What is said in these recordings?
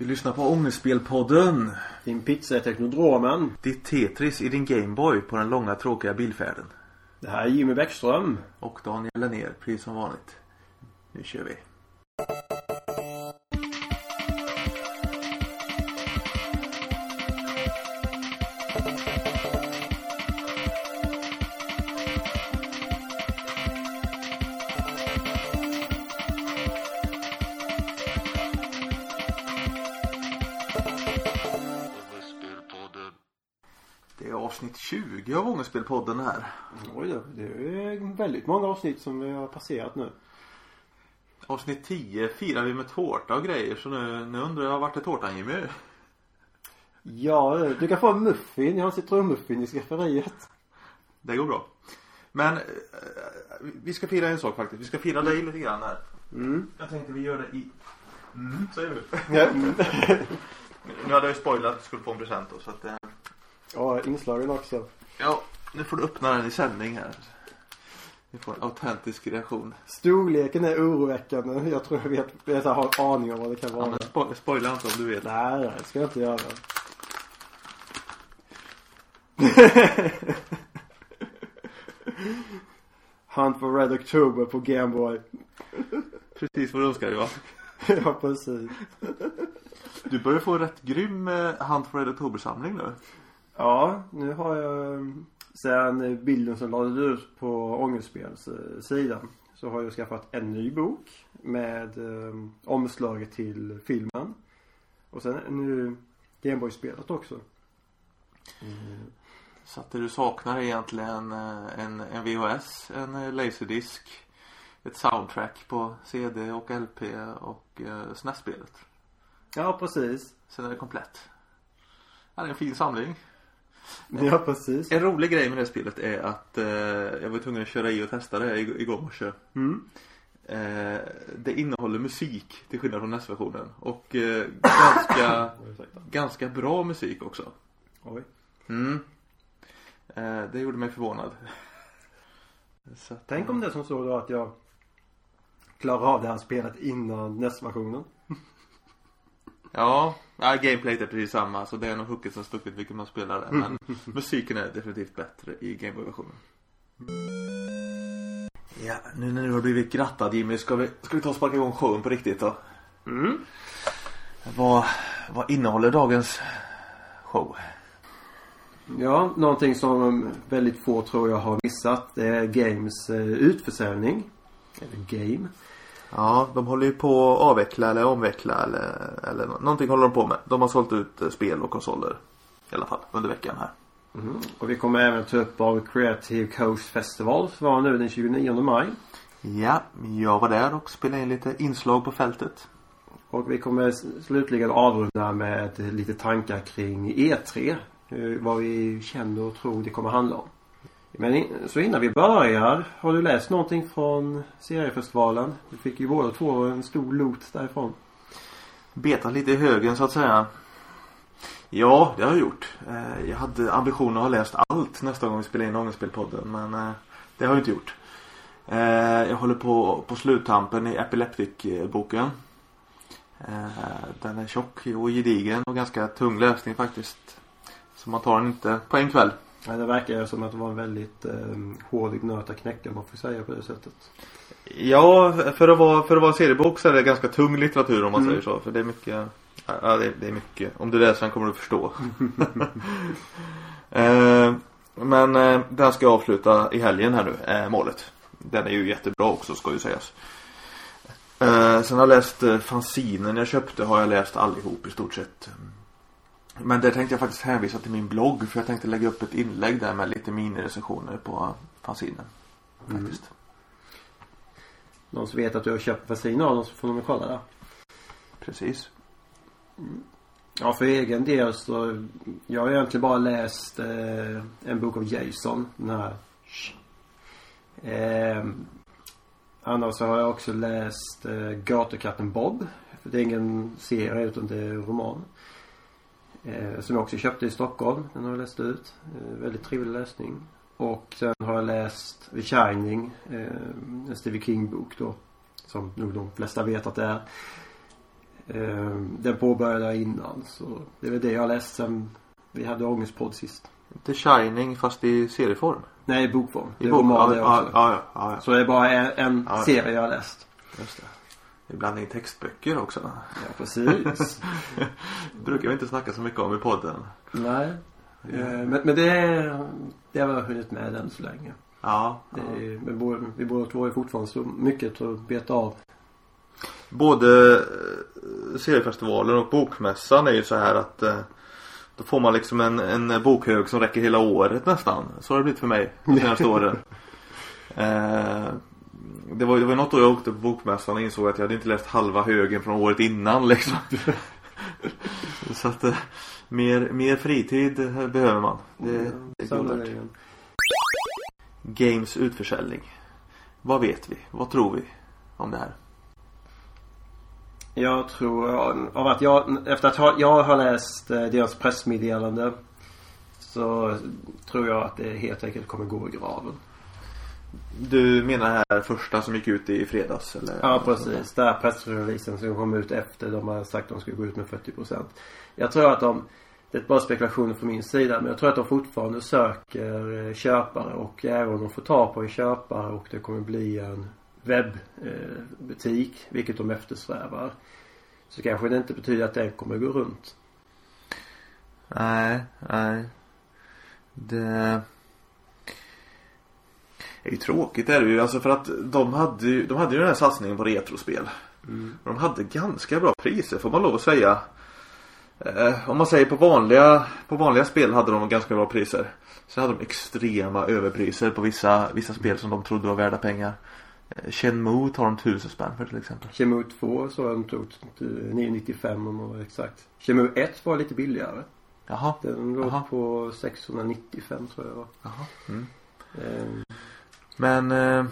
Du lyssnar på Ångestspelpodden. Din pizza är Teknodromen. Ditt Tetris i din Gameboy på den långa tråkiga bilfärden. Det här är Jimmy Bäckström. Och Daniel Lennér, precis som vanligt. Nu kör vi. Ångestspelpodden här. Oj då, det är väldigt många avsnitt som vi har passerat nu. Avsnitt 10 firar vi med tårta och grejer så nu, nu undrar jag vart är tårtan Jimmy? Ja, du kan få en muffin. Jag har en citronmuffin i skafferiet. Det går bra. Men eh, vi ska fira en sak faktiskt. Vi ska fira dig lite grann här. Mm. Jag tänkte vi gör det i... Mm, säger du. Ja, Nu hade jag ju spoilat att du skulle få en present då så att eh, ja inslagen också. Ja, nu får du öppna den i sändning här. Vi får en autentisk reaktion. Storleken är oroväckande. Jag tror jag vet, jag har en aning om vad det kan Ja, vara. men spo- spoila inte om du vet. Nej, det ska jag inte göra. Hunt for Red October på Gameboy. Precis vad du önskar va? ja, precis. Du börjar få en rätt grym eh, Hunt for Red October-samling nu. Ja, nu har jag sen bilden som lades ut på Ångestspelssidan så har jag skaffat en ny bok med eh, omslaget till filmen. Och sen nu Gameboy-spelet också. Mm. Så att det du saknar är egentligen eh, en, en VHS, en eh, laserdisk, ett soundtrack på CD och LP och eh, SNES-spelet. Ja, precis. Sen är det komplett. Ja, det är en fin samling. Ja, precis. En rolig grej med det spelet är att eh, jag var tvungen att köra i och testa det ig- igår morse. Mm. Eh, det innehåller musik till skillnad från NES-versionen. Och eh, ganska, ganska bra musik också. Oj. Mm. Eh, det gjorde mig förvånad. Så Tänk om det är som så då att jag klarar av det här spelet innan NES-versionen. Ja, ja gameplayet är precis samma. Så det är nog hooket som stuckit vilken man spelar. Men musiken är definitivt bättre i Gameboy-versionen. Ja, nu när du har blivit grattad Jimmy, ska vi, ska vi ta och sparka igång showen på riktigt då? Mm. Vad, vad innehåller dagens show? Ja, någonting som väldigt få tror jag har missat. Det är Games eh, utförsäljning. Eller Game. Ja, de håller ju på att avveckla eller omveckla eller, eller nå- någonting håller de på med. De har sålt ut eh, spel och konsoler. I alla fall under veckan här. Mm. Och vi kommer även ta upp av Creative Coast Festival som var nu den 29 maj. Ja, jag var där och spelade in lite inslag på fältet. Och vi kommer slutligen avrunda med lite tankar kring E3. eh, Vad vi känner och tror det kommer handla om. Men in, så innan vi börjar. Har du läst någonting från seriefestivalen? Du fick ju båda två en stor loot därifrån. Betat lite i högen så att säga. Ja, det har jag gjort. Eh, jag hade ambitionen att ha läst allt nästa gång vi spelar in Ångestspelpodden men eh, det har jag inte gjort. Eh, jag håller på på sluttampen i Epileptic-boken. Den är tjock och gedigen och ganska tung läsning faktiskt. Så man tar den inte på en kväll. Ja, det verkar ju som att det var en väldigt eh, hård nöt att knäcka om man får säga på det sättet. Ja, för att vara, för att vara seriebok så är det ganska tung litteratur om man Mm. säger så. För det är mycket, ja det är, det är mycket. Om du läser den kommer du förstå. eh, men eh, den ska jag avsluta i helgen här nu, eh, målet. Den är ju jättebra också ska ju sägas. Eh, sen har jag läst eh, fanzinen jag köpte har jag läst allihop i stort sett. Men det tänkte jag faktiskt hänvisa till min blogg för jag tänkte lägga upp ett inlägg där med lite minirecensioner på fanzinen. Faktiskt. Någon som vet att du har köpt bensin av dem så får de kolla där. Precis. Ja, för egen del så. Jag har egentligen bara läst eh, en bok av Jason. Den här. Eh, annars så har jag också läst eh, Gatukatten Bob. Det är ingen serie utan det är en roman. Eh, som jag också köpte i Stockholm. Den har jag läst ut. Eh, väldigt trevlig läsning. Och sen har jag läst The Shining. Eh, en Stephen King bok då. Som nog de flesta vet att det är. Eh, den påbörjade jag innan så det är väl det jag har läst sen vi hade ångestpodd sist. The Shining fast i serieform. Nej, i bokform. Det I är bok- ja, det ja, ja, ja, Så det är bara en, en serie jag har läst. just det. Ibland i textböcker också. Ja, precis. brukar vi inte snacka så mycket om i podden. Nej. Eh, Men, men det, det har jag hunnit med än så länge. Ja. Det är, båda- vi båda två är fortfarande så mycket att beta av. Både eh, seriefestivalen och bokmässan är ju så här att eh, då får man liksom en, en bokhög som räcker hela året nästan. Så har det blivit för mig de senaste åren. Eh, det var, det var något år jag åkte på bokmässan och insåg att jag hade inte läst halva högen från året innan liksom. så att eh, mer, mer fritid eh, behöver man. Det, det är guld värt. Sannerligen. Games utförsäljning. Vad vet vi? Vad tror vi om det här? Jag tror, av att jag, efter att ha, jag har läst eh, deras pressmeddelande så tror jag att det helt enkelt kommer gå i graven. Du menar här första som gick ut i fredags eller? Ja precis. Det här pressreleasen som kom ut efter de har sagt att de skulle gå ut med 40%. Jag tror att de, det är bara spekulationer från min sida, men jag tror att de fortfarande söker eh, köpare och även om de får ta på en köpare och det kommer bli en webbutik, vilket de eftersträvar. Så kanske det inte betyder att den kommer gå runt. Nej, nej. Det är ju tråkigt är det ju. Alltså för att de hade ju, de hade ju den här satsningen på retrospel. Och de hade ganska bra priser får man lov att säga. Eh, om man säger på vanliga, på vanliga spel hade de ganska bra priser. Så hade de extrema överpriser på vissa, vissa spel som de trodde var värda pengar. Eh, Shenmue tar de tusen spänn för till exempel. Kemu 2 så har de tog till 995 om man var exakt. Kemu 1 var lite billigare. Jaha. Den låg Jaha. på 695 tror jag var. Jaha. Mm. Ehm, Men eh,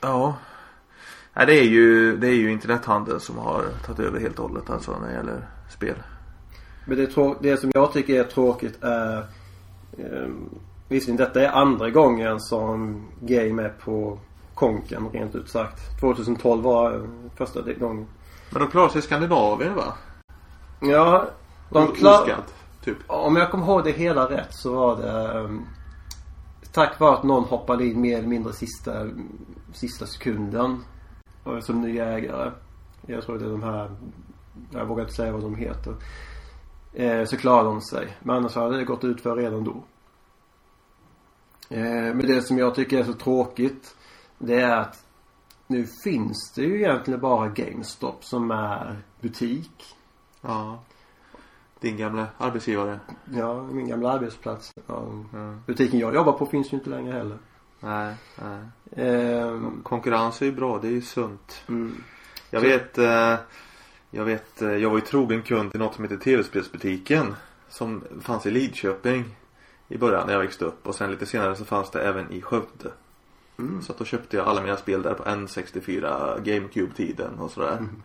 Ja Nej, det är ju Det är ju internethandeln som har tagit över helt och hållet alltså när det gäller spel. Men det, det som jag tycker är tråkigt är um, Visserligen detta är andra gången som Game är på konken rent ut sagt. 2012 var eh, första gången. Men de klarar sig i Skandinavien va? Ja, de O- klar... oskadd, typ. Om jag kommer ihåg det hela rätt så var det um, Tack vare att någon hoppade in mer eller mindre sista, sista sekunden. Som ny ägare. Jag tror det är de här Jag vågar inte säga vad de heter. Eh, så klarade de sig. Men annars hade det gått ut för redan då. Eh, men det som jag tycker är så tråkigt. Det är att nu finns det ju egentligen bara GameStop som är butik. Ja. Din gamla arbetsgivare. Ja, min gamla arbetsplats. Ja, Mm. butiken jag jobbar på finns ju inte längre heller. Nej, nej. Ehm, Konkurrens är ju bra, det är ju sunt. mm. Jag Så- vet eh, Jag vet eh, Jag var ju trogen kund till något som heter TV-spelsbutiken. Som fanns i Lidköping. I början när jag växte upp och sen lite senare så fanns det även i Skövde. Mm. Så att då köpte jag alla mina spel där på N64 GameCube-tiden och sådär. Mm.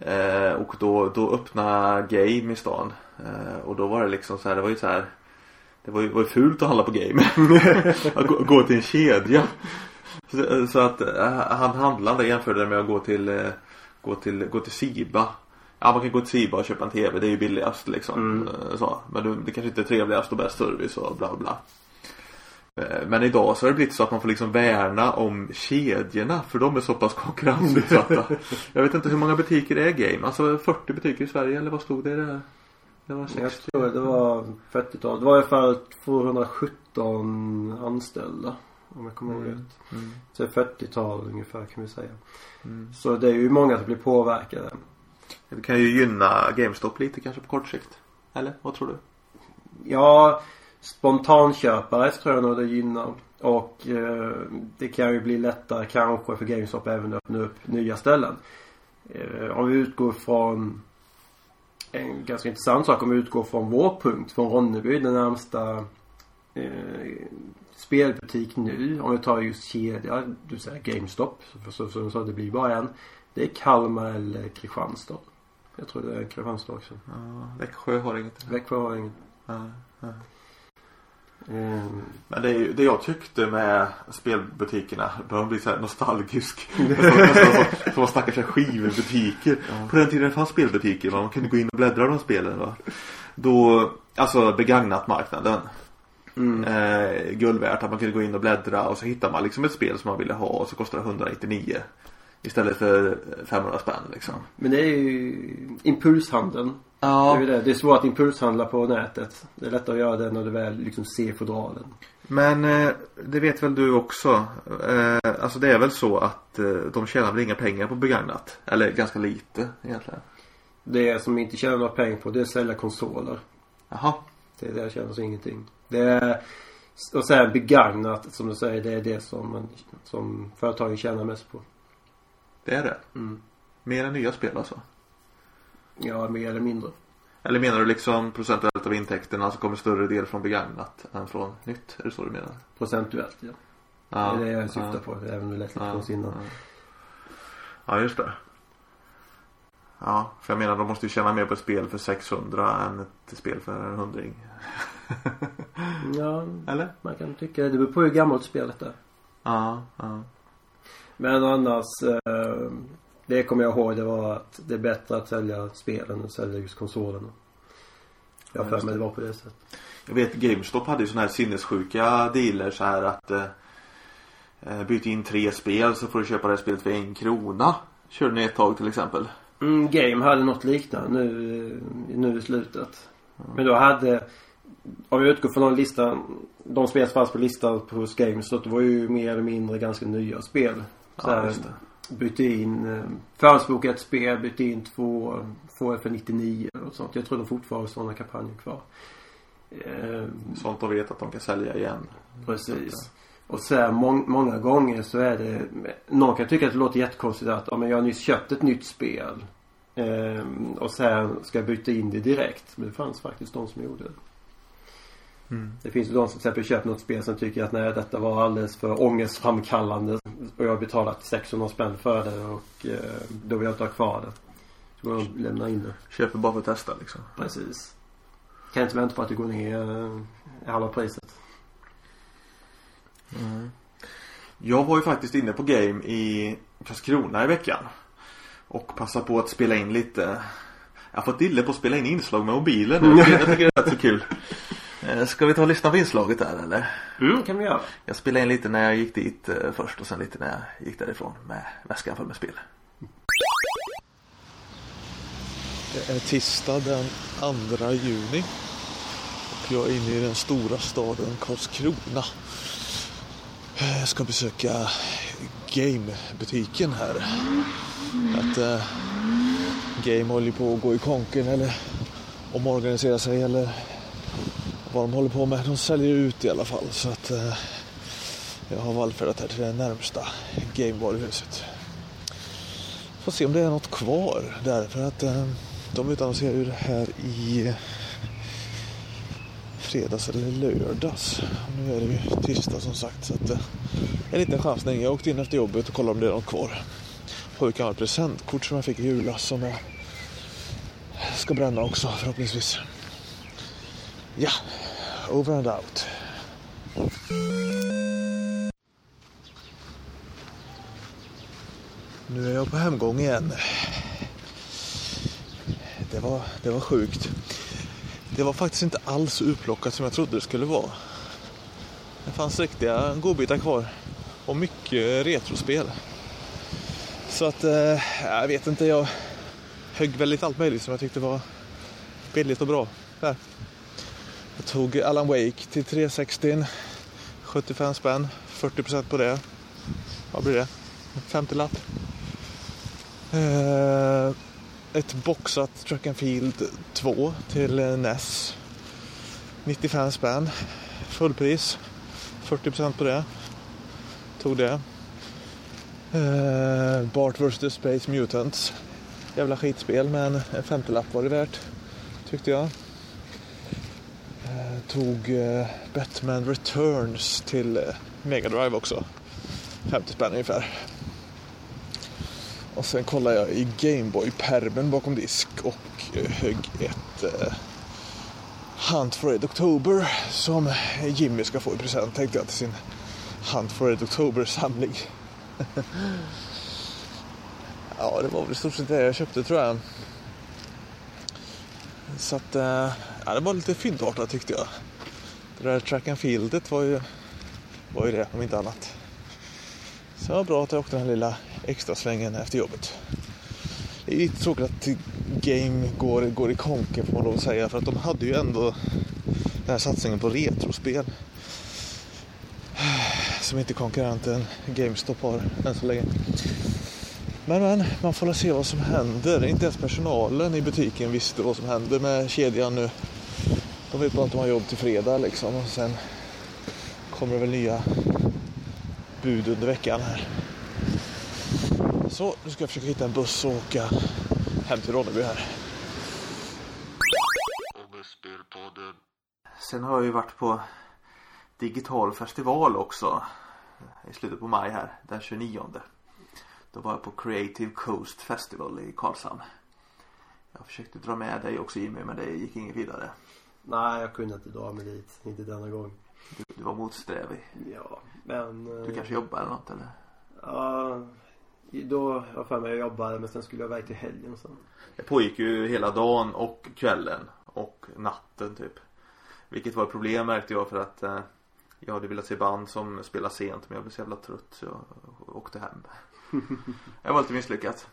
Eh, och då, då öppnade Game i stan. Eh, och då var det liksom så här, det var ju så här. Det var ju, var ju fult att handla på Game. att gå, gå till en kedja. Så, så att eh, han handlaren där jämförde med att gå till, eh, gå till, gå till Siba. Ja man kan gå till Siba och köpa en TV, det är ju billigast liksom. Mm. Eh, Så. Men det kanske inte är trevligast och bäst service och bla bla. Eh, Men idag så har det blivit så att man får liksom värna om kedjorna för de är så pass konkurrensutsatta. Jag vet inte hur många butiker det är Game. Alltså 40 butiker i Sverige eller vad stod det? där? Det var Jag 60. tror det var 40-tal. Det var ungefär 217 anställda. Om jag kommer ihåg Mm. rätt. Mm. Så 40-tal ungefär kan vi säga. Mm. Så det är ju många som blir påverkade. Det kan ju gynna GameStop lite kanske på kort sikt. Eller vad tror du? Ja, spontanköpare tror jag nog det gynnar. Och eh, det kan ju bli lättare kanske för GameStop även att öppna upp nya ställen. Eh, om vi utgår från en ganska intressant sak om vi utgår från vår punkt från Ronneby, den närmsta eh, spelbutik nu. Om vi tar just kedja, du säger GameStop. Så, så, så, så det blir bara en. Det är Kalmar eller Kristianstad. Jag tror det är Kristianstad också. Ja, Växjö har inget. Växjö har ingen. Ja, ja. Ehm, Men det, är ju, det jag tyckte med spelbutikerna, börjar bli så här nostalgisk. Som- man snackar skivbutiker. På den tiden fanns spelbutiker, man kunde gå in och bläddra de spelen. Va? Då, alltså begagnat marknaden. mm. Eh, guld värt att man kunde gå in och bläddra och så hittar man liksom ett spel som man ville ha och så kostar det 199. Istället för 500 spänn liksom. Men det är ju impulshandeln. Det är, Ja. det. det är svårt att impulshandla på nätet. Det är lättare att göra det när du väl liksom ser fodralen. Men eh, det vet väl du också. Eh, alltså det är väl så att eh, de tjänar väl inga pengar på begagnat. Eller ganska lite egentligen. Det som inte tjänar några pengar på det är att sälja konsoler. Jaha. Det där tjänar ingenting. Det är och sen begagnat som du säger det är det som, man, som företagen tjänar mest på. Det är det. Mm. Mer än nya spel alltså. Ja, mer eller mindre. Eller menar du liksom procentuellt av intäkterna så kommer större del från begagnat än från nytt? Är det så du menar? Procentuellt ja. Ja, det är det jag syftar ja, på. Även om det lät lite konstigt innan. ja. ja, just det. Ja, för jag menar de måste ju tjäna mer på ett spel för 600 än ett spel för en hundring. Ja, Eller? man kan tycka det. Det beror på hur gammalt spelet är. Ja, ja. Men annars. Eh, det kommer jag ihåg. Det var att det är bättre att sälja spelen än att sälja just konsolerna. Jag har Ja, för mig det. var på det sättet. Jag vet GameStop hade ju såna här sinnessjuka dealer så här att eh, eh, byt in tre spel så får du köpa det här spelet för en krona. Körde ni ett tag till exempel. Mm, Game hade något liknande nu, eh, nu i slutet. Men då hade, om vi utgår från de listan, de spel som fanns på listan på hos Games, så det var ju mer eller mindre ganska nya spel. Så Ja, här, just det. bytte in, eh, förhandsboka ett spel, bytte in två, det för 99 och sånt. Jag tror de fortfarande har sådana kampanjer kvar. Eh, Sånt de vet att de kan sälja igen. Precis. Och sen må- många gånger så är det Någon kan tycka att det låter jättekonstigt att ja, men jag har nyss köpt ett nytt spel. Ehm, och sen ska jag byta in det direkt. Men det fanns faktiskt de som gjorde det. Mm. Det finns ju de som till exempel köpt något spel som tycker att nej detta var alldeles för ångestframkallande. Och jag har betalat 600 spänn för det och eh, då vill jag inte ha kvar det. Så går jag och lämnar in det. Köper bara för att testa liksom. Precis. Kan inte vänta på att det går ner eh, i halva priset. Mm. Jag var ju faktiskt inne på Game i Karlskrona i veckan. Och passade på att spela in lite Jag har fått dille på att spela in inslag med mobilen. Jag tycker det är rätt så kul. Eh, Ska vi ta och lyssna på inslaget där eller? Mm, kan vi göra. Jag spelade in lite när jag gick dit eh, först och sen lite när jag gick därifrån med väskan full med spel. Det är tisdag den 2 juni. Och jag är inne i den stora staden Karlskrona. Eh, Jag ska besöka Game-butiken här. Att eh, Game håller på att gå i konken eller omorganisera sig eller vad de håller på med. De säljer ut i alla fall så att eh, jag har vallfärdat här till det närmsta Game-varuhuset. Får se om det är något kvar där för att eh, de utannonserar ju det här i fredags eller lördags. Nu är det ju tisdag som sagt så att eh, en liten chansning. Jag åkte in efter jobbet och kollade om det är något kvar. Har ett gammalt presentkort som jag fick i julas som jag ska bränna också förhoppningsvis. Ja, over and out. Nu är jag på hemgång igen. Det var, det var sjukt. Det var faktiskt inte alls utplockat som jag trodde det skulle vara. Det fanns riktiga godbitar kvar. Och mycket retrospel. Så att, eh, jag vet inte, jag högg väl lite allt möjligt som jag tyckte var billigt och bra. Där. Tog Alan Wake till 360. 75 spänn. 40 procent på det. Vad blir det? 50 lapp. Eh, ett boxat Track and Field 2 till NES. 95 spänn. Fullpris. 40 procent på det. Tog det. Eh, Bart vs Space Mutants. Jävla skitspel men en 50 lapp var det värt. Tyckte jag. Tog eh, Batman Returns till eh, Mega Drive också. 50 spänn ungefär. Och sen kollade jag i Gameboy-permen bakom disk och eh, högg ett eh, Hunt for Red October som Jimmy ska få i present tänkte jag till sin Hunt for Red October-samling. ja, det var väl i stort sett det jag köpte tror jag. Så att, eh, ja, det var lite fyndartat tyckte jag. Det där track and fieldet var ju, var ju det om inte annat. Så det var bra att jag åkte den här lilla extra svängen efter jobbet. Det är lite tråkigt att Game går, går i konken får man lov att säga för att de hade ju ändå den här satsningen på retrospel. Som inte konkurrenten GameStop har än så länge. Men men, man får se vad som händer. Inte ens personalen i butiken visste vad som händer med kedjan nu. De vet bara att de har jobb till fredag liksom och sen kommer det väl nya bud under veckan här. Så, nu ska jag försöka hitta en buss och åka hem till Ronneby här. Sen har jag ju varit på digital festival också i slutet på maj här, den 29. Då var jag på Creative Coast Festival i Karlshamn. Jag försökte dra med dig också Jimmy men det gick inget vidare. Nej, jag kunde inte dra mig dit. Inte denna gång. Du, du var motsträvig. Ja, men... Du kanske jobbar eller något eller? Ja, då jag för mig att jag jobbade men sen skulle jag iväg till helgen sen. Det pågick ju hela dagen och kvällen och natten typ. Vilket var ett problem märkte jag för att eh, jag hade velat se band som spelar sent men jag blev så jävla trött så jag åkte hem. jag var lite misslyckat.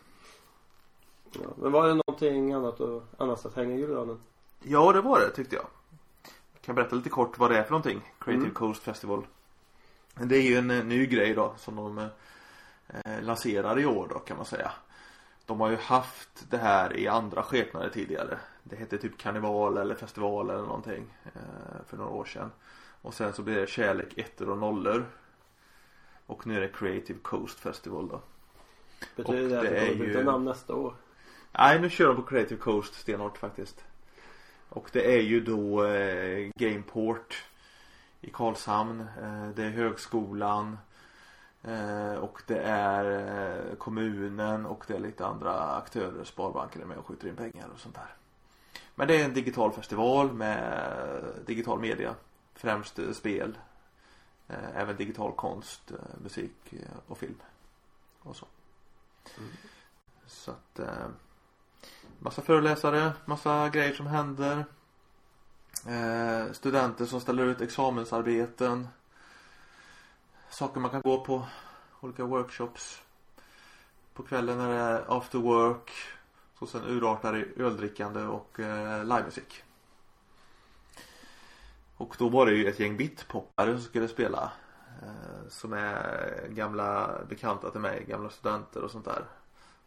Ja, men var det någonting annat, och, annat att hänga i julgranen? Ja det var det tyckte jag. Jag kan berätta lite kort vad det är för någonting. Creative mm. Coast Festival. Det är ju en eh, ny grej då som de eh, lanserar i år då kan man säga. De har ju haft det här i andra skepnader tidigare. Det hette typ karneval eller festival eller någonting eh, för några år sedan. Och sen så blev det kärlek, ettor och nollor. Och nu är det Creative Coast Festival då. Betyder det att det kommer byta namn nästa år? Nej, nu kör de på Creative Coast stenhårt faktiskt. Och det är ju då eh, Gameport i Karlshamn. Eh, det är högskolan. Eh, och det är eh, kommunen och det är lite andra aktörer. Sparbanken är med och skjuter in pengar och sånt där. Men det är en digital festival med digital media. Främst eh, spel. Eh, även digital konst, eh, musik och film. Och så. Mm. Så att Massa föreläsare, massa grejer som händer. studenter som ställer ut examensarbeten. Saker man kan gå på. Olika workshops. På kvällen är det after work. Så sen urartar i öldrickande och eh, livemusik. Och då var det ju ett gäng bitpoppare som skulle spela. Eh, som är gamla bekanta till mig, gamla studenter och sånt där.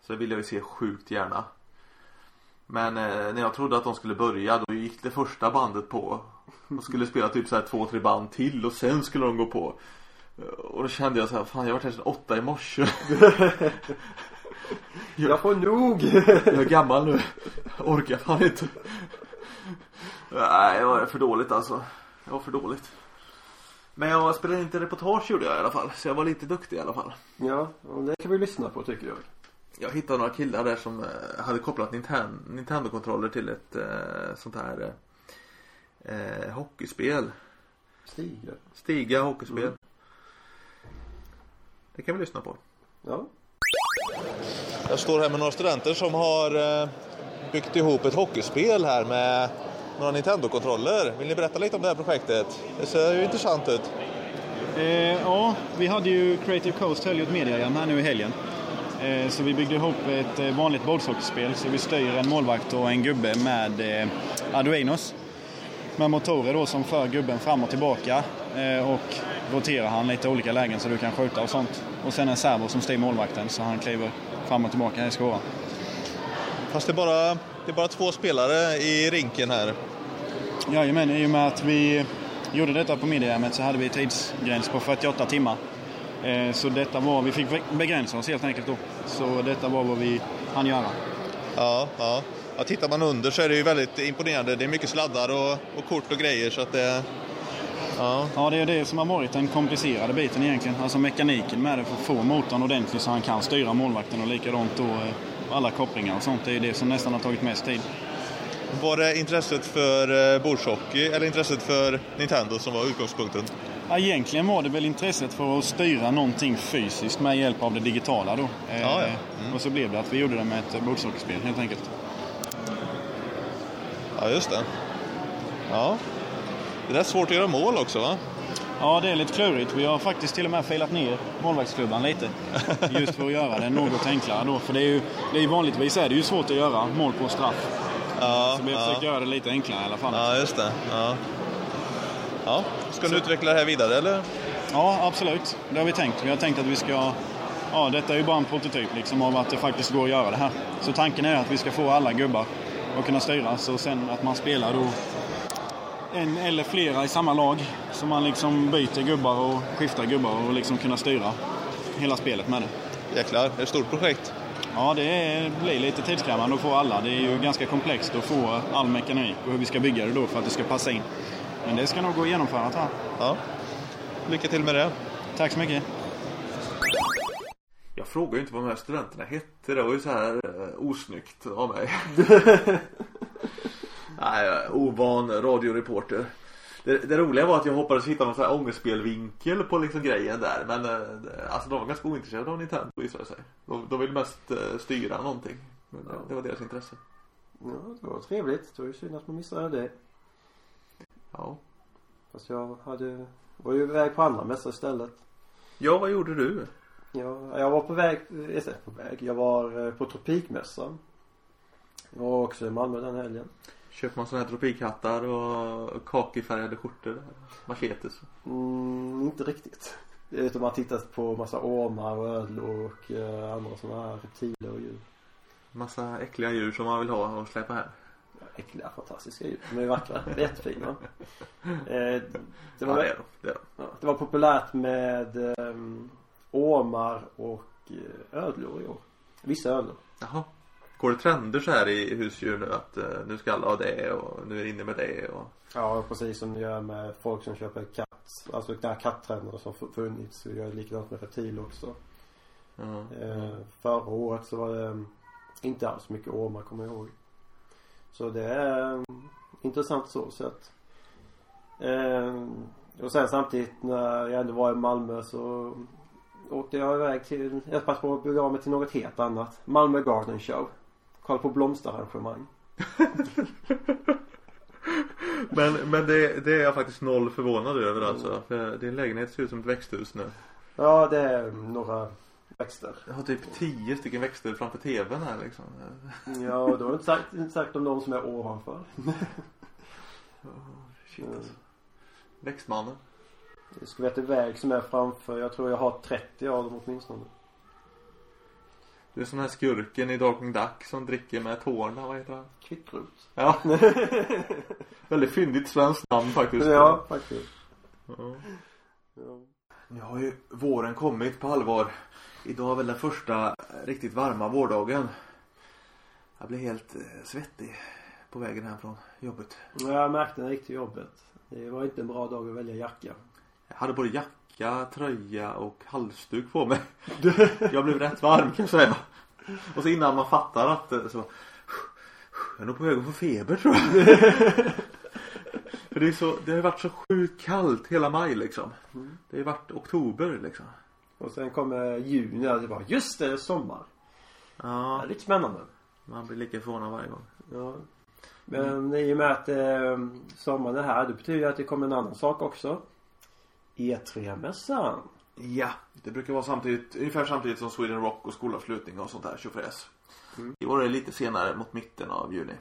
Så det ville jag ju se sjukt gärna. Men eh, när jag trodde att de skulle börja då gick det första bandet på. Och skulle spela typ så här två, tre band till och sen skulle de gå på. Och då kände jag så här, fan jag har varit här sedan åtta i morse. Jag får nog. jag är gammal nu. Jag orkar fan inte. Nej, det var för dåligt alltså. Det var för dåligt. Men jag spelade inte reportage gjorde jag i alla fall. Så jag var lite duktig i alla fall. Ja, och det kan vi lyssna på tycker jag. Jag hittade några killar där som eh, hade kopplat Nintendo-kontroller till ett eh, sånt här eh, hockeyspel. Stiga. Stiga hockeyspel. Mm. Det kan vi lyssna på. Ja. Jag står här med några studenter som har eh, byggt ihop ett hockeyspel här med några Nintendo-kontroller. Vill ni berätta lite om det här projektet? Det ser ju intressant ut. Eh, ja, vi hade ju Creative Coast höll ju ett mediajam här nu i helgen. Eh, så vi byggde ihop ett eh, vanligt bordshockeyspel så vi styr en målvakt och en gubbe med eh, Arduinos. Med motorer då som för gubben fram och tillbaka eh, och roterar han lite olika lägen så du kan skjuta och sånt. Och sen en servo som styr målvakten så han kliver fram och tillbaka här i skåran. Fast det är, bara, det är bara två spelare i rinken här. Jajamän, i och med att vi gjorde detta på middaghemmet så hade vi tidsgräns på 48 timmar. Eh, så detta var, vi fick begränsa oss helt enkelt då. Så detta var vad vi hann göra. Ja, ja. ja tittar man under så är det ju väldigt imponerande. Det är mycket sladdar och, och kort och grejer så att det Ja. ja, det är det som har varit den komplicerade biten egentligen. Alltså mekaniken med det för att få motorn ordentligt så han kan styra målvakten och likadant då eh, alla kopplingar och sånt. Det är det som nästan har tagit mest tid. Var det intresset för eh, bordshockey eller intresset för Nintendo som var utgångspunkten? Ja, egentligen var det väl intresset för att styra någonting fysiskt med hjälp av det digitala då. Eh, Ja, ja. Mm. Och så blev det att vi gjorde det med ett bordshockeyspel helt enkelt. Ja, just det. Ja. Det är svårt att göra mål också va? Ja, det är lite klurigt. Vi har faktiskt till och med filat ner målvaktsklubban lite. Just för att göra det något enklare då. För det är ju, det är ju vanligtvis är det ju svårt att göra mål på straff. Ja, Så vi har ja. försökt göra det lite enklare i alla fall. ja just det. Ja. Ja. Ska du utveckla det här vidare eller? Ja, absolut. Det har vi tänkt. Vi har tänkt att vi ska... Ja, detta är ju bara en prototyp liksom av att det faktiskt går att göra det här. Så tanken är att vi ska få alla gubbar att kunna styras och sen att man spelar då en eller flera i samma lag. Så man liksom byter gubbar och skiftar gubbar och liksom kunna styra hela spelet med det. Jäklar, det är ett stort projekt. Ja, det är, blir lite tidskrävande att få alla. Det är ju ganska komplext att få all mekanik och hur vi ska bygga det då för att det ska passa in. Men det ska nog gå att genomföra tror jag. Ja. Lycka till med det. Tack så mycket. Jag frågade ju inte vad de här studenterna hette. Det var ju så här eh, osnyggt av mig. Nej, ovan radioreporter. Det, det roliga var att jag hoppades hitta någon sån här ångestspelvinkel på liksom grejen där. Men eh, alltså de var ganska ointresserade av Nintendo visade sig. De, de vill mest eh, styra någonting. Men det, det var deras intresse. Ja, det var trevligt. Det var ju synd att man missade det. Ja. Fast jag hade, var ju iväg på andra mässor istället. Ja, vad gjorde du? Ja, jag var på väg, eh, istället på väg. Jag var eh, på Tropikmässan. Jag var också i Malmö den helgen. Köper man såna här tropikhattar och kakifärgade skjortor? Machetes? Mm, inte riktigt. Utan man tittat på massa ormar och ödlor och eh, andra sådana här reptiler och djur. Massa äckliga djur som man vill ha och släppa här. Ja, äckliga, fantastiska djur. De är vackra. Jättefina. Eh, det, Ja, var, det är de. Det är de. ja, det var populärt med um, ormar och eh, ödlor i år. Vissa ödlor. Jaha. Går det trender så här i husdjur nu att eh, nu ska alla ha det och nu är det inne med det och Ja, precis som det gör med folk som köper katt. Alltså den här kattränderna som fu- funnits. Så gör det likadant med reptiler också. ja. Eh, förra året så var det mm, inte alls mycket ormar kommer jag ihåg. Så det är mm, intressant så sett. Eh, och sen samtidigt när jag ändå var i Malmö så åkte jag iväg till, jag passade på att bege mig till något helt annat. Malmö Garden Show. Kolla på blomsterarrangemang. Men, men det, det är jag faktiskt noll förvånad över alltså. För din lägenhet ser ut som ett växthus nu. Ja, det är några växter. Jag har typ tio stycken växter framför tvn här liksom. Ja, och då har jag inte sagt, inte sagt om de som är ovanför. Shit alltså. Växtmannen. Jag ska veta väg som är framför. Jag tror jag har 30 av dem åtminstone. Du är sån här skurken i Darkwing Duck som dricker med tårna, vad heter han? Kvickrot. Ja. Väldigt fyndigt svenskt namn faktiskt. Ja, faktiskt. Ja. Ja. Nu har ju våren kommit på allvar. Idag är väl den första riktigt varma vårdagen. Jag blev helt eh, svettig på vägen hem från jobbet. Ja, Jag märkte jag gick till jobbet. Det var inte en bra dag att välja jacka. Jag hade både jacka, tröja och halsduk på mig. Jag blev rätt varm kan jag säga. Och så innan man fattar att så Jag är nog på väg att få feber tror jag. För det är så, det har ju varit så sjukt kallt hela maj liksom. Det har ju varit oktober liksom. Och sen kommer juni och det bara just det, det är sommar. Det Ja, är lite spännande. man blir lika förvånad varje gång. Ja. Men i och med att eh, sommaren är här, det betyder att det kommer en annan sak också. E3-mässan. Ja, det brukar vara samtidigt, ungefär samtidigt som Sweden Rock och skolavslutning och sånt där tjofräs. Mm. I år är det lite senare mot mitten av juni.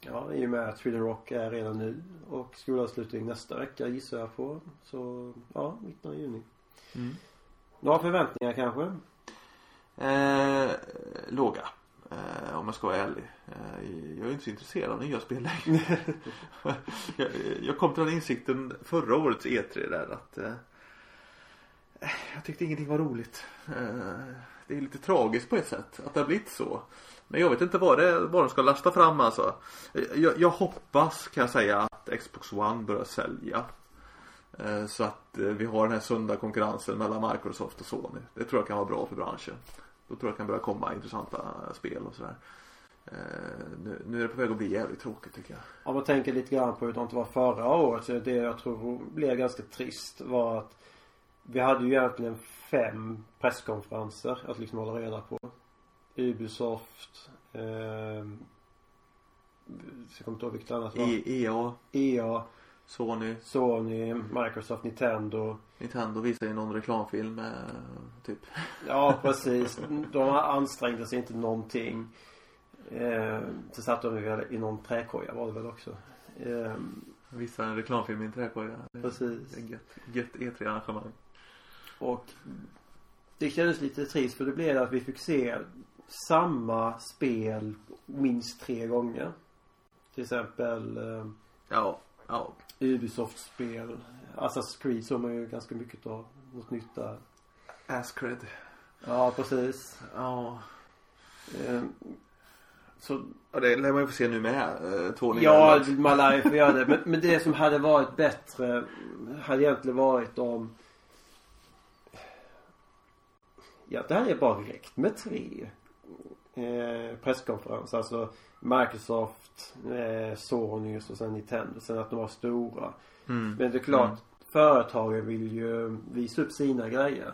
Ja, i och med att Sweden Rock är redan nu och skolavslutning nästa vecka gissar jag på. Så, ja, mitten av juni. Mm. Några förväntningar kanske? Eh, låga. Eh, om jag ska vara ärlig. Eh, jag är inte så intresserad av nya spel längre. jag, jag kom till den insikten förra årets E3 där att eh, jag tyckte ingenting var roligt. Eh, det är lite tragiskt på ett sätt att det har blivit så. Men jag vet inte vad, det, vad de ska lasta fram alltså. Jag, jag hoppas kan jag säga att Xbox One börjar sälja. Eh, Så att eh, vi har den här sunda konkurrensen mellan Microsoft och Sony. Det tror jag kan vara bra för branschen. Då tror jag kan börja komma intressanta spel och sådär. Eh, nu, nu är det på väg att bli jävligt tråkigt tycker jag. Om man tänker lite grann på hur det var förra året så det jag tror blev ganska trist var att vi hade ju egentligen fem presskonferenser att liksom hålla reda på. Ubisoft, eh, jag kommer inte ihåg vilket annat det var. EA, EA, Sony, Sony, Microsoft, Nintendo. Nintendo visar ju någon reklamfilm med typ. Ja precis. De ansträngde sig inte någonting. Eh, så satt de väl i någon träkoja var det väl också. Eh, Visar en reklamfilm i en. Det precis. gött, gött E3-arrangemang. Och det kändes lite trist för det blev att vi fick se samma spel minst tre gånger. Till exempel eh, Ja, ja. Ubisoft-spel. Assassin's Creed såg man ju ganska mycket av. Något nytt där. Ascred. Ja, precis. Ja. Eh, så Och det lär man ju få se nu med. Eh, två nya Ja, man lär ju få göra det. Men, men det som hade varit bättre hade egentligen varit om Ja, det hade bara räckt med tre eh, presskonferenser. Alltså Microsoft, eh, Sony och sen Nintendo. Sen att de var stora. Mm. Men det är klart, Mm. företagen vill ju visa upp sina grejer.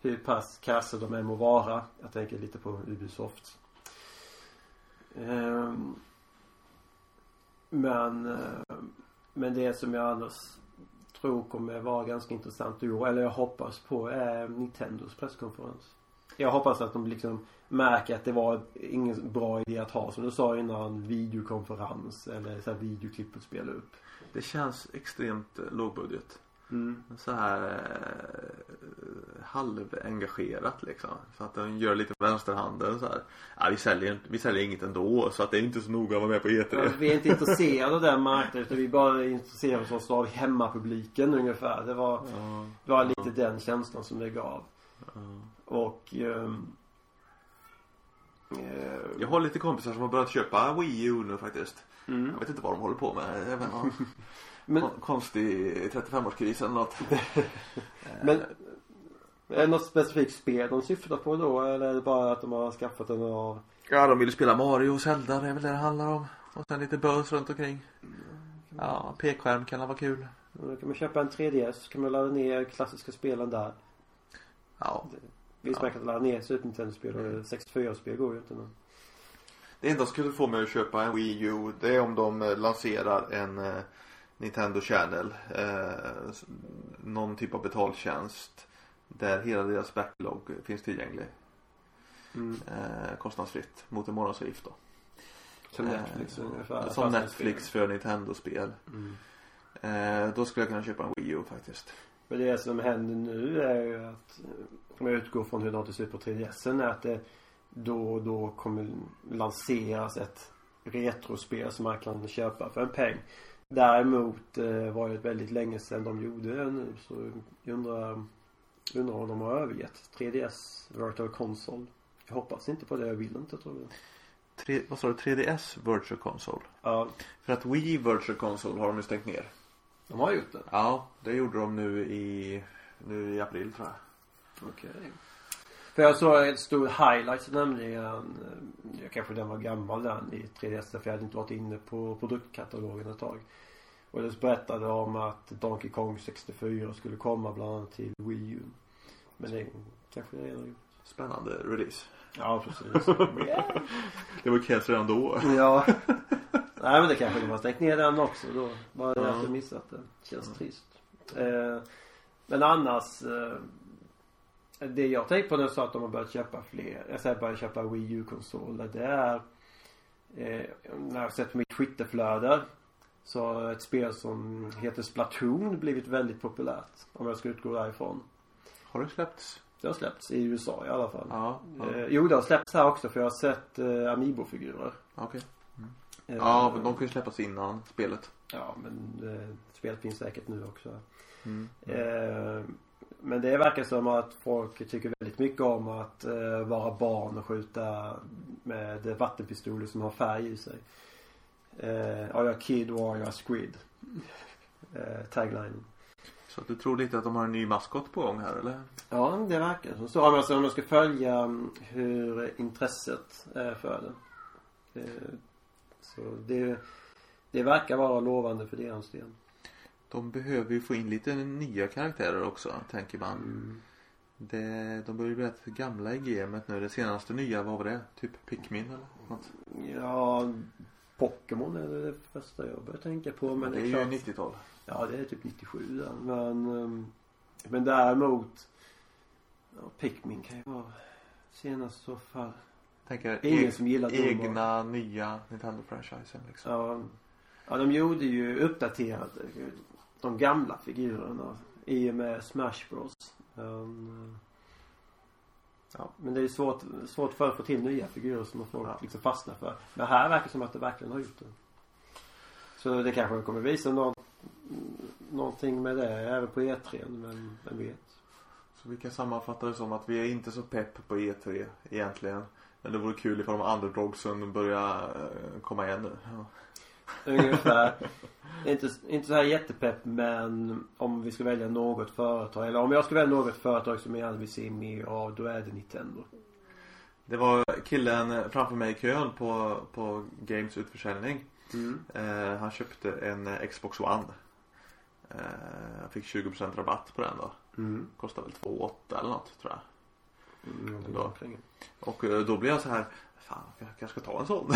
Hur pass kassa de än må vara. Jag tänker lite på Ubisoft. Ehm, men, eh, men det som jag annars tror kommer vara ganska intressant i år, eller jag hoppas på, är Nintendos presskonferens. Jag hoppas att de liksom märker att det var ingen bra idé att ha, som du sa innan, videokonferens eller så här videoklipp att spela upp. Det känns extremt eh, lågbudget. Mm. Så här eh, halvengagerat liksom. Så att de gör lite vänsterhanden så här. Ja, vi säljer, vi säljer inget ändå så att det är inte så noga att vara med på E E3. Vi är inte intresserade av den marknaden utan vi är bara intresserade oss av hemmapubliken ungefär. Det var, Ja, det var lite den känslan som det gav. Och ehm, eh, Jag har lite kompisar som har börjat köpa Wii U nu faktiskt. mm. Jag vet inte vad de håller på med. Jag vet inte, Men, kon- konstig 35-årskris eller något. men är det något specifikt spel de syftar på då eller är det bara att de har skaffat den av Ja, de vill spela Mario och Zelda. Det är väl det det handlar om. Och sen lite bös runt omkring. Ja, pekskärm kan vara kul. Då kan man köpa en 3DS så kan man ladda ner klassiska spelen där. Ja. Visst Ja. man kan ladda ner Super Nintendo-spel och 64-spel går ju inte men. Det enda som skulle få mig att köpa en Wii U det är om de eh, lanserar en eh, Nintendo Channel. Eh, någon typ av betaltjänst. Där hela deras backlog finns tillgänglig. Mm. Eh, kostnadsfritt mot en månadsavgift då. Som Eh, Netflix ungefär. Som Netflix för Nintendo-spel. Mm. Eh, då skulle jag kunna köpa en Wii U faktiskt. Men det som händer nu är ju att om jag utgår från hur det har till Super 3DS är att det då och då kommer lanseras ett retrospel som man kan köpa för en peng. Däremot eh, var det väldigt länge sedan de gjorde det nu så jag undrar Undrar om de har övergett 3DS Virtual Console. Jag hoppas inte på det, jag vill inte tror jag. Tre, vad sa du? 3DS Virtual Console? Ja, För att Wii Virtual Console har de ju stängt ner. De har gjort det. Ja, det gjorde de nu i, nu i april tror jag. Okej. För jag såg en stor highlight nämligen, eh, ja, kanske den var gammal den i 3DS för jag hade inte varit inne på produktkatalogen ett tag. Och det berättade om att Donkey Kong 64 skulle komma bland annat till Wii U. Men det kanske redan gjort. Spännande release. Ja, precis. Det var krävs redan då. ja. Nej men det kanske de har stängt ner den också då. Bara Ja. att jag missat det. Känns trist. Eh, men annars. Eh, det jag tänkte på när jag sa att de har börjat köpa fler. Jag säger börjat köpa Wii U-konsoler. Det är. Eh, när jag har sett mitt Twitterflöde. Så har ett spel som heter Splatoon blivit väldigt populärt. Om jag ska utgå därifrån. Har det släppts? Det har släppts i USA i alla fall. Ja. ja. Eh, jo det har släppts här också för jag har sett eh, Amiibo-figurer. Okej. Eh, Ja, men de kan ju släppas innan spelet. Ja, men eh, spelet finns säkert nu också. Mm. Eh, men det verkar som att folk tycker väldigt mycket om att eh, vara barn och skjuta med vattenpistoler som har färg i sig. Eh, are you a kid or are you a squid? Eh, taglinen. Så att du tror lite att de har en ny maskot på gång här eller? Ja, det verkar som så. Om jag, om jag ska följa mm, hur intresset är för det. Det, så det, det verkar vara lovande för deras del. De behöver ju få in lite nya karaktärer också, tänker man. Mm. Det, de börjar ju bli rätt gamla i gamet nu. Det senaste nya, vad var det? Typ Pikmin eller något? Ja, Pokémon är det första jag börjar tänka på. Men det är klart- ju 90-tal. Ja, det är typ 97 där. Men, ehm, men däremot ja, Pikmin kan ju vara senast i så fall. Tänker Ingen e- som gillar Doom egna nya Nintendo-franchisen liksom. Ja, ja, de gjorde ju uppdaterade de gamla figurerna i och med Smash Bros. Um, ja, men det är svårt, svårt för att få till nya figurer som folk Ja. liksom fastnar för. Men här verkar det som att det verkligen har gjort det. Så det kanske kommer visa nå någonting med det även på E3. Men vem vet. Så vi kan sammanfatta det som att vi är inte så pepp på E3 egentligen. Men det vore kul ifall de underdogsen börjar eh, komma igen nu. Ja. Ungefär. inte, inte så här jättepepp men om vi ska välja något företag eller om jag ska välja något företag som jag gärna vill se mer av då är det Nintendo. Det var killen framför mig i kön på, på Games utförsäljning. Mm. Eh, han köpte en eh, Xbox One. Eh, fick 20% rabatt på den då. Mm. Kostar väl 2 eller något tror jag. Mm, Ändå. Och eh, då blev jag så här. Fan, jag kanske ska ta en sån.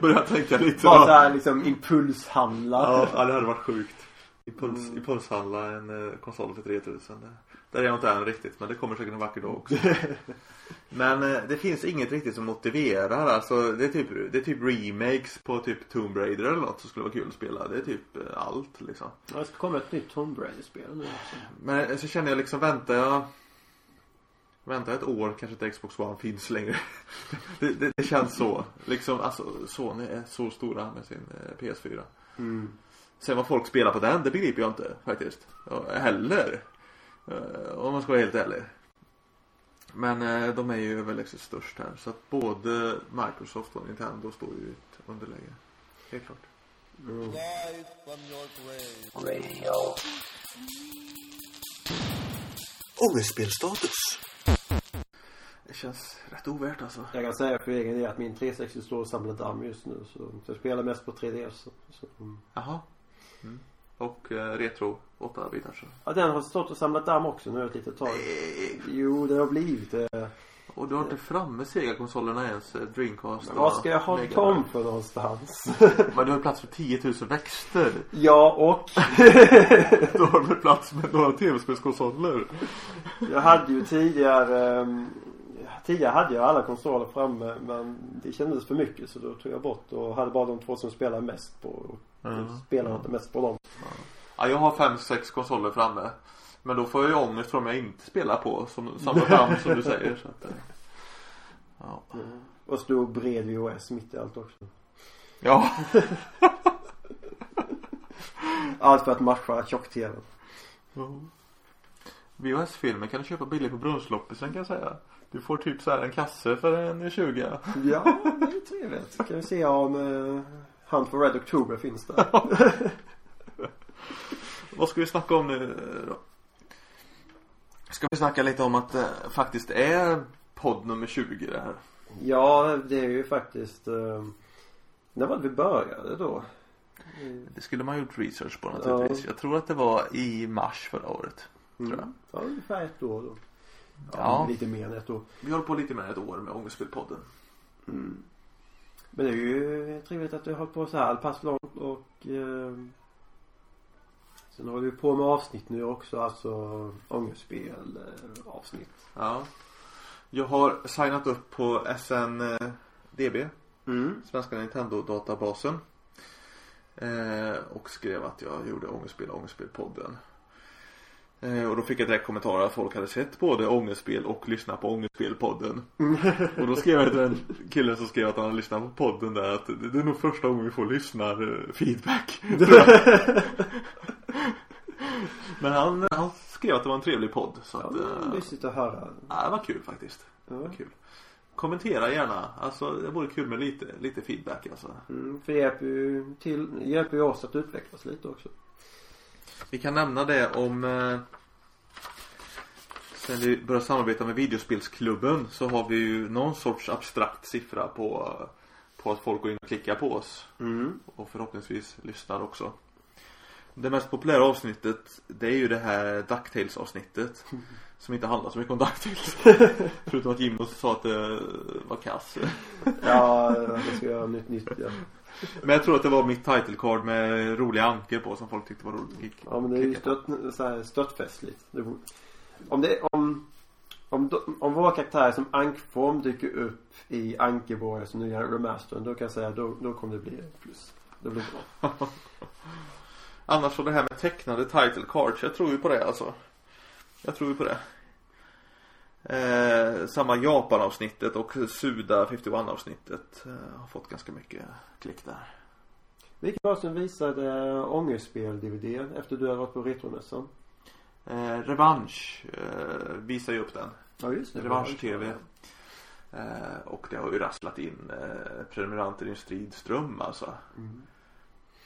Började tänka lite. Bara då. så här liksom impulshandla. Ja, det hade varit sjukt. Impuls, Mm. Impulshandla en eh, konsol för 3000. Det, där är jag inte än riktigt men det kommer säkert en vacker dag också. men eh, det finns inget riktigt som motiverar. Alltså det är typ, det är typ remakes på typ Tomb Raider eller något som skulle vara kul att spela. Det är typ allt liksom. Ja, det komma ett nytt Tomb Raider-spel nu också. Men så känner jag liksom väntar jag Väntar jag ett år kanske inte Xbox One finns längre. det, det, det känns så. Liksom alltså Sony är så stora med sin eh, PS4. Mm. Sen vad folk spelar på den, det begriper jag inte faktiskt. Heller. Eh, Om man ska vara helt ärlig. Men eh, de är ju överlägset störst här. Så att både Microsoft och Nintendo står ju i ett underläge. Helt klart. Mm. Ångestspelstatus. Det känns rätt ovärt alltså. Jag kan säga för egen del att min 360 står och samlar damm just nu. Så jag spelar mest på 3DS. Så. Mm. Jaha. Mm. Och eh, Retro 8-bitar så? Ja den har stått och samlat damm också nu ett litet tag. Nej. Jo det har blivit det. Och du har inte framme Sega-konsolerna ens? Eh, Dreamcast Men Vad ska jag ha dem för någonstans? Men du har plats för 10 000 växter. Ja och? Då har du plats med några tv-spelskonsoler. Jag hade ju tidigare ehm, 10 hade jag alla konsoler framme men det kändes för mycket så då tog jag bort och hade bara de två som spelade mest på och mm. spelade inte mest på dem. Ja, jag har fem, sex konsoler framme. Men då får jag ju ångest för de jag inte spelar på som, samma fram som du säger. Så att, ja. Mm. Och stod bred VHS mitt i allt också. Ja. allt för att matcha tjock-tvn. Mm. VHS-filmer kan du köpa billigt på Brunnsloppisen kan jag säga. Du får typ så här en kasse för en 20. Ja, det är trevligt. Kan vi se om uh, Hunt for Red October finns där. Vad ska vi snacka om nu eh, då? Ska vi snacka lite om att det faktiskt är podd nummer 20 det här? Ja, det är ju faktiskt uh, När var det vi började då? Det skulle man ha gjort research på naturligtvis. Ja. Jag tror att det var i mars förra året. Tror jag. Mm. Ja, ungefär ett år då. Ja. Lite mer än ett år. Vi håller på lite mer än ett år med Ångestspelpodden. Mm. Men det är ju trevligt att du har hållit på så här pass långt och eh, Sen håller vi på med avsnitt nu också, alltså ångestspel eh, avsnitt. Ja. Jag har signat upp på SNDB, Mm. Svenska Nintendo-databasen. Eh, och skrev att jag gjorde Ångestspel Ångestspelpodden. Eh, och då fick jag direkt kommentarer att folk hade sett både Ångestspel och lyssnat på Ångestspelpodden. och då skrev jag till den killen som skrev att han hade lyssnat på podden där att det det är nog första gången vi får lyssnar-feedback. Men han, han skrev att det var en trevlig podd. Så Ja, att, det var eh, mysigt att höra. ja, det var kul faktiskt. Det Ja. var kul. Kommentera gärna. Alltså det vore kul med lite, lite feedback alltså. Mm, för det hjälper ju till, hjälper ju oss att utvecklas lite också. Vi kan nämna det om eh, Sen vi började samarbeta med videospelsklubben så har vi ju någon sorts abstrakt siffra på, på att folk går in och klickar på oss. Mm. Och förhoppningsvis lyssnar också. Det mest populära avsnittet det är ju det här DuckTales avsnittet. Som inte handlar så mycket om DuckTales. Förutom att Jimmy sa att det var kass. Ja, det ska göra nytt nytt ja. Men jag tror att det var mitt title card med roliga anker på som folk tyckte var roligt. Ja men det är ju stött, så här, stöttfestligt. Det borde- Om det, om, om, om våra karaktärer som ankform dyker upp i Ankeborgs nya remastern då kan jag säga då, då kommer det bli plus. Det blir bra. Annars så det här med tecknade title cards, jag tror ju på det alltså. Jag tror ju på det. Eh, samma Japan-avsnittet och Suda 51 avsnittet eh, har fått ganska mycket klick där. Vilken var som visade ångestspel-DVD efter du har varit på Retromässan? Eh, Revansch eh, visar ju upp den. Ja just det. Revansch-TV. Eh, och det har ju rasslat in eh, prenumeranter i en strid ström alltså. Mm.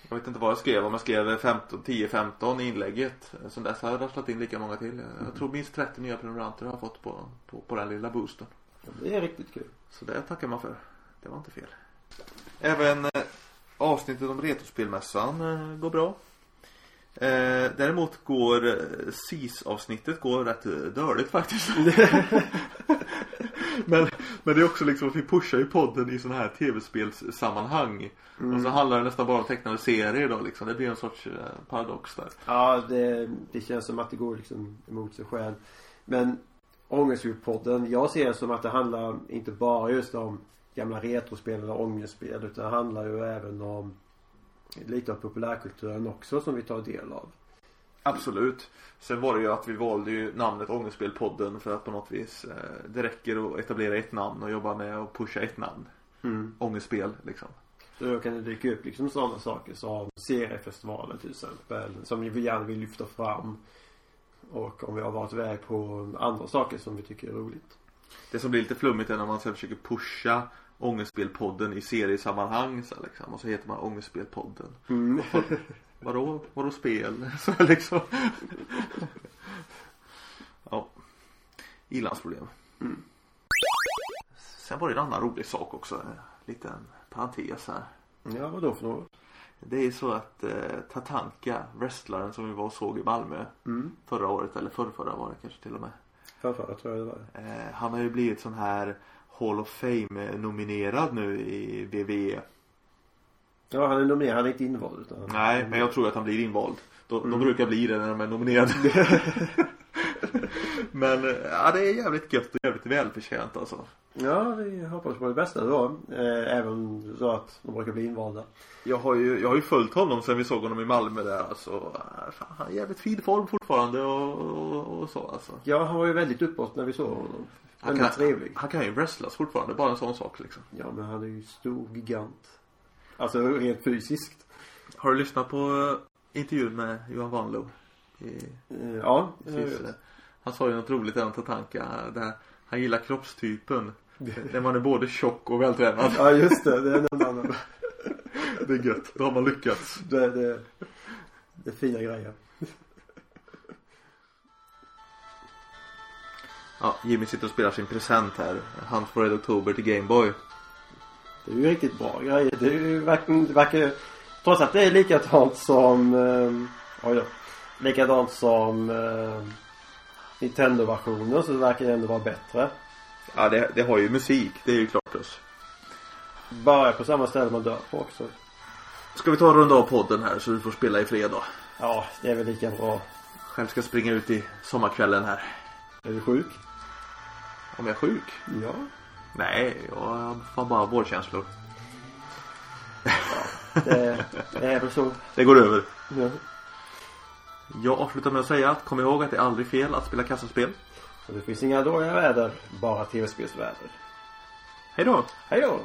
Jag vet inte vad jag skrev, om jag skrev 15, 10-15 i inlägget. Sen dess har jag rasslat in lika många till. Jag tror minst 30 nya prenumeranter har jag fått på, på, på den lilla boosten. Det är riktigt kul. Så det tackar man för. Det var inte fel. Även eh, avsnittet om Retrospelmässan eh, går bra. Eh, däremot går SIS-avsnittet går rätt dåligt faktiskt. men, men det är också liksom att vi pushar ju podden i sådana här tv-spelssammanhang. Och så handlar det nästan bara om tecknade serier då liksom. Det blir en sorts eh, paradox där. Ja, det, det känns som att det går liksom emot sig själv. Men Ångestdjurpodden, jag ser det som att det handlar inte bara just om gamla retrospel eller ångestspel utan det handlar ju även om lite av populärkulturen också som vi tar del av. Absolut. Sen var det ju att vi valde ju namnet Ångestspelpodden för att på något vis eh, det räcker att etablera ett namn och jobba med att pusha ett namn. Mm. Ångestspel liksom. Då kan det dyka upp liksom sådana saker som seriefestivalen till exempel som vi gärna vill lyfta fram. Och om vi har varit iväg på andra saker som vi tycker är roligt. Det som blir lite flummigt är när man sen försöker pusha Ångestspelpodden i seriesammanhang så liksom. Och så heter man Ångestspelpodden. Mm. Vadå? Vadå spel? Så liksom. ja. Ilandsproblem. Mm. Sen var det en annan rolig sak också. En liten parentes här. Ja, vad då för något? Det är så att eh, Tatanka, wrestlaren som vi var och såg i Malmö Mm. förra året eller förra, förra var det kanske till och med. Förrförra tror jag det var. Eh, han har ju blivit sån här Hall of Fame nominerad nu i WWE. Ja, han är nominerad. Han är inte invald utan... Nej, men jag tror att han blir invald. De, Mm. de brukar bli det när de är nominerade. men ja, det är jävligt gött och jävligt välförtjänt alltså. Ja, vi hoppas på det bästa då. Eh, även så att de brukar bli invalda. Jag har ju, jag har ju följt honom sen vi såg honom i Malmö där alltså. Fan, han är jävligt fin form fortfarande och, och, och så alltså. Ja, han var ju väldigt uppåt när vi såg honom. Han kan, trevlig. han kan ju wrestlas fortfarande, bara en sån sak liksom. Ja, men han är ju stor gigant. Alltså rent fysiskt. Har du lyssnat på eh, intervjun med Johan Wanlo? I, Eh, ja, precis, eh, han sa ju något roligt där om Tatanka. Där han gillar kroppstypen. När man är både tjock och vältränad. Ja, just det. Det är en annan. Det är gött. Då har man lyckats. Det, det, det är fina grejer. Ja, Jimmy sitter och spelar sin present här. Hunt for Red October till Gameboy. Det är ju riktigt bra grejer. Det är ju verkligen, det verkar Trots att det är likadant som um, Oj då. Likadant som uh, Nintendo-versioner så verkar det ändå vara bättre. Ja, det, det har ju musik. Det är ju klart plus. Bara på samma ställe man dör på också. Ska vi ta och runda av podden här så du får spela i fred då? Ja, det är väl lika bra. Själv ska springa ut i sommarkvällen här. Är du sjuk? Om jag är sjuk? Ja. Nej, jag har bara vårdkänslor. Det, det är väl så. Det går över. Ja. Jag avslutar med att säga att kom ihåg att det är aldrig fel att spela kassaspel. Och det finns inga dåliga väder. Bara tv-spelsväder. Hej då! Hej då!